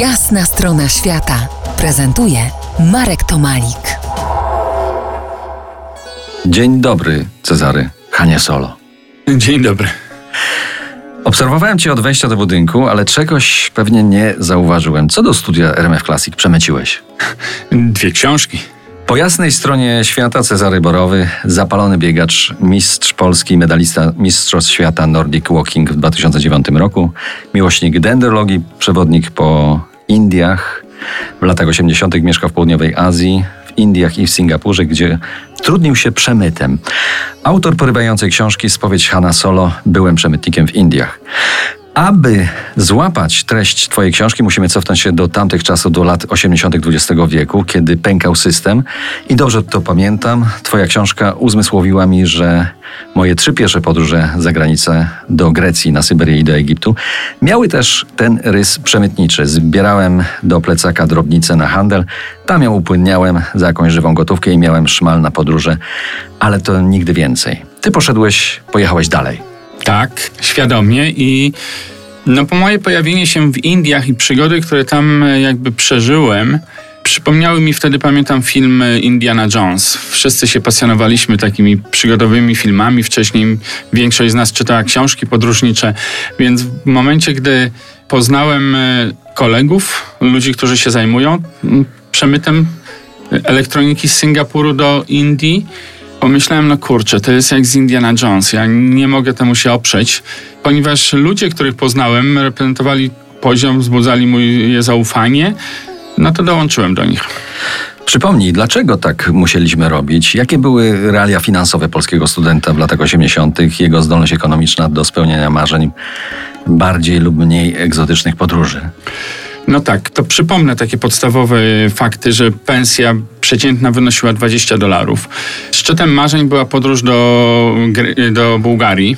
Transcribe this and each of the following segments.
Jasna strona świata prezentuje Marek Tomalik. Dzień dobry, Cezary Hanie Solo. Dzień dobry. Obserwowałem cię od wejścia do budynku, ale czegoś pewnie nie zauważyłem. Co do studia RMF Classic przemyciłeś? Dwie książki. Po jasnej stronie świata Cezary Borowy, zapalony biegacz, mistrz Polski, medalista Mistrzostw Świata Nordic Walking w 2009 roku, miłośnik dendrologii, przewodnik po Indiach. W latach 80. mieszkał w południowej Azji, w Indiach i w Singapurze, gdzie trudnił się przemytem. Autor porywającej książki Spowiedź Hanna Solo Byłem przemytnikiem w Indiach. Aby złapać treść Twojej książki, musimy cofnąć się do tamtych czasów, do lat 80. XX wieku, kiedy pękał system. I dobrze to pamiętam. Twoja książka uzmysłowiła mi, że moje trzy pierwsze podróże za granicę do Grecji, na Syberię i do Egiptu miały też ten rys przemytniczy. Zbierałem do plecaka drobnice na handel, tam ją upłynniałem za jakąś żywą gotówkę i miałem szmal na podróże, ale to nigdy więcej. Ty poszedłeś, pojechałeś dalej. Tak, świadomie i no po moje pojawienie się w Indiach i przygody, które tam e, jakby przeżyłem, przypomniały mi wtedy, pamiętam, film e, Indiana Jones. Wszyscy się pasjonowaliśmy takimi przygodowymi filmami. Wcześniej większość z nas czytała książki podróżnicze, więc w momencie, gdy poznałem e, kolegów, ludzi, którzy się zajmują przemytem elektroniki z Singapuru do Indii, Pomyślałem, no kurczę, to jest jak z Indiana Jones. Ja nie mogę temu się oprzeć, ponieważ ludzie, których poznałem, reprezentowali poziom, wzbudzali moje zaufanie, no to dołączyłem do nich. Przypomnij, dlaczego tak musieliśmy robić? Jakie były realia finansowe polskiego studenta w latach 80., jego zdolność ekonomiczna do spełniania marzeń bardziej lub mniej egzotycznych podróży? No tak, to przypomnę takie podstawowe fakty, że pensja przeciętna wynosiła 20 dolarów. Szczytem marzeń była podróż do, do Bułgarii,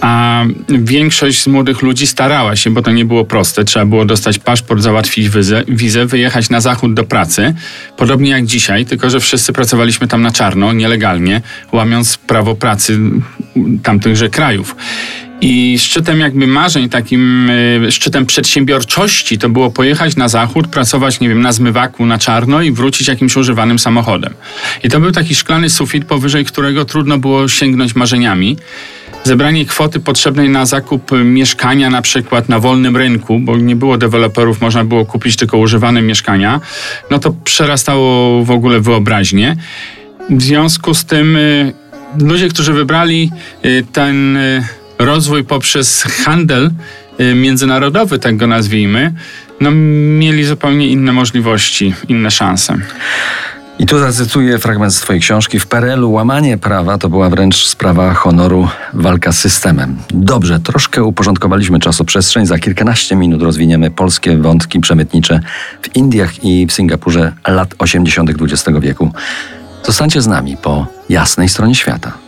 a większość z młodych ludzi starała się, bo to nie było proste. Trzeba było dostać paszport, załatwić wizę, wizę wyjechać na zachód do pracy. Podobnie jak dzisiaj, tylko że wszyscy pracowaliśmy tam na czarno, nielegalnie, łamiąc prawo pracy tamtychże krajów. I szczytem jakby marzeń, takim y, szczytem przedsiębiorczości to było pojechać na zachód, pracować, nie wiem, na zmywaku na czarno i wrócić jakimś używanym samochodem. I to był taki szklany sufit, powyżej którego trudno było sięgnąć marzeniami. Zebranie kwoty potrzebnej na zakup mieszkania, na przykład na wolnym rynku, bo nie było deweloperów, można było kupić tylko używane mieszkania, no to przerastało w ogóle wyobraźnię. W związku z tym y, ludzie, którzy wybrali y, ten rozwój poprzez handel y, międzynarodowy, tak go nazwijmy, no, mieli zupełnie inne możliwości, inne szanse. I tu zacytuję fragment z Twojej książki. W PRL-u łamanie prawa to była wręcz sprawa honoru, walka z systemem. Dobrze, troszkę uporządkowaliśmy czasoprzestrzeń. Za kilkanaście minut rozwiniemy polskie wątki przemytnicze w Indiach i w Singapurze lat 80. XX wieku. Zostańcie z nami po jasnej stronie świata.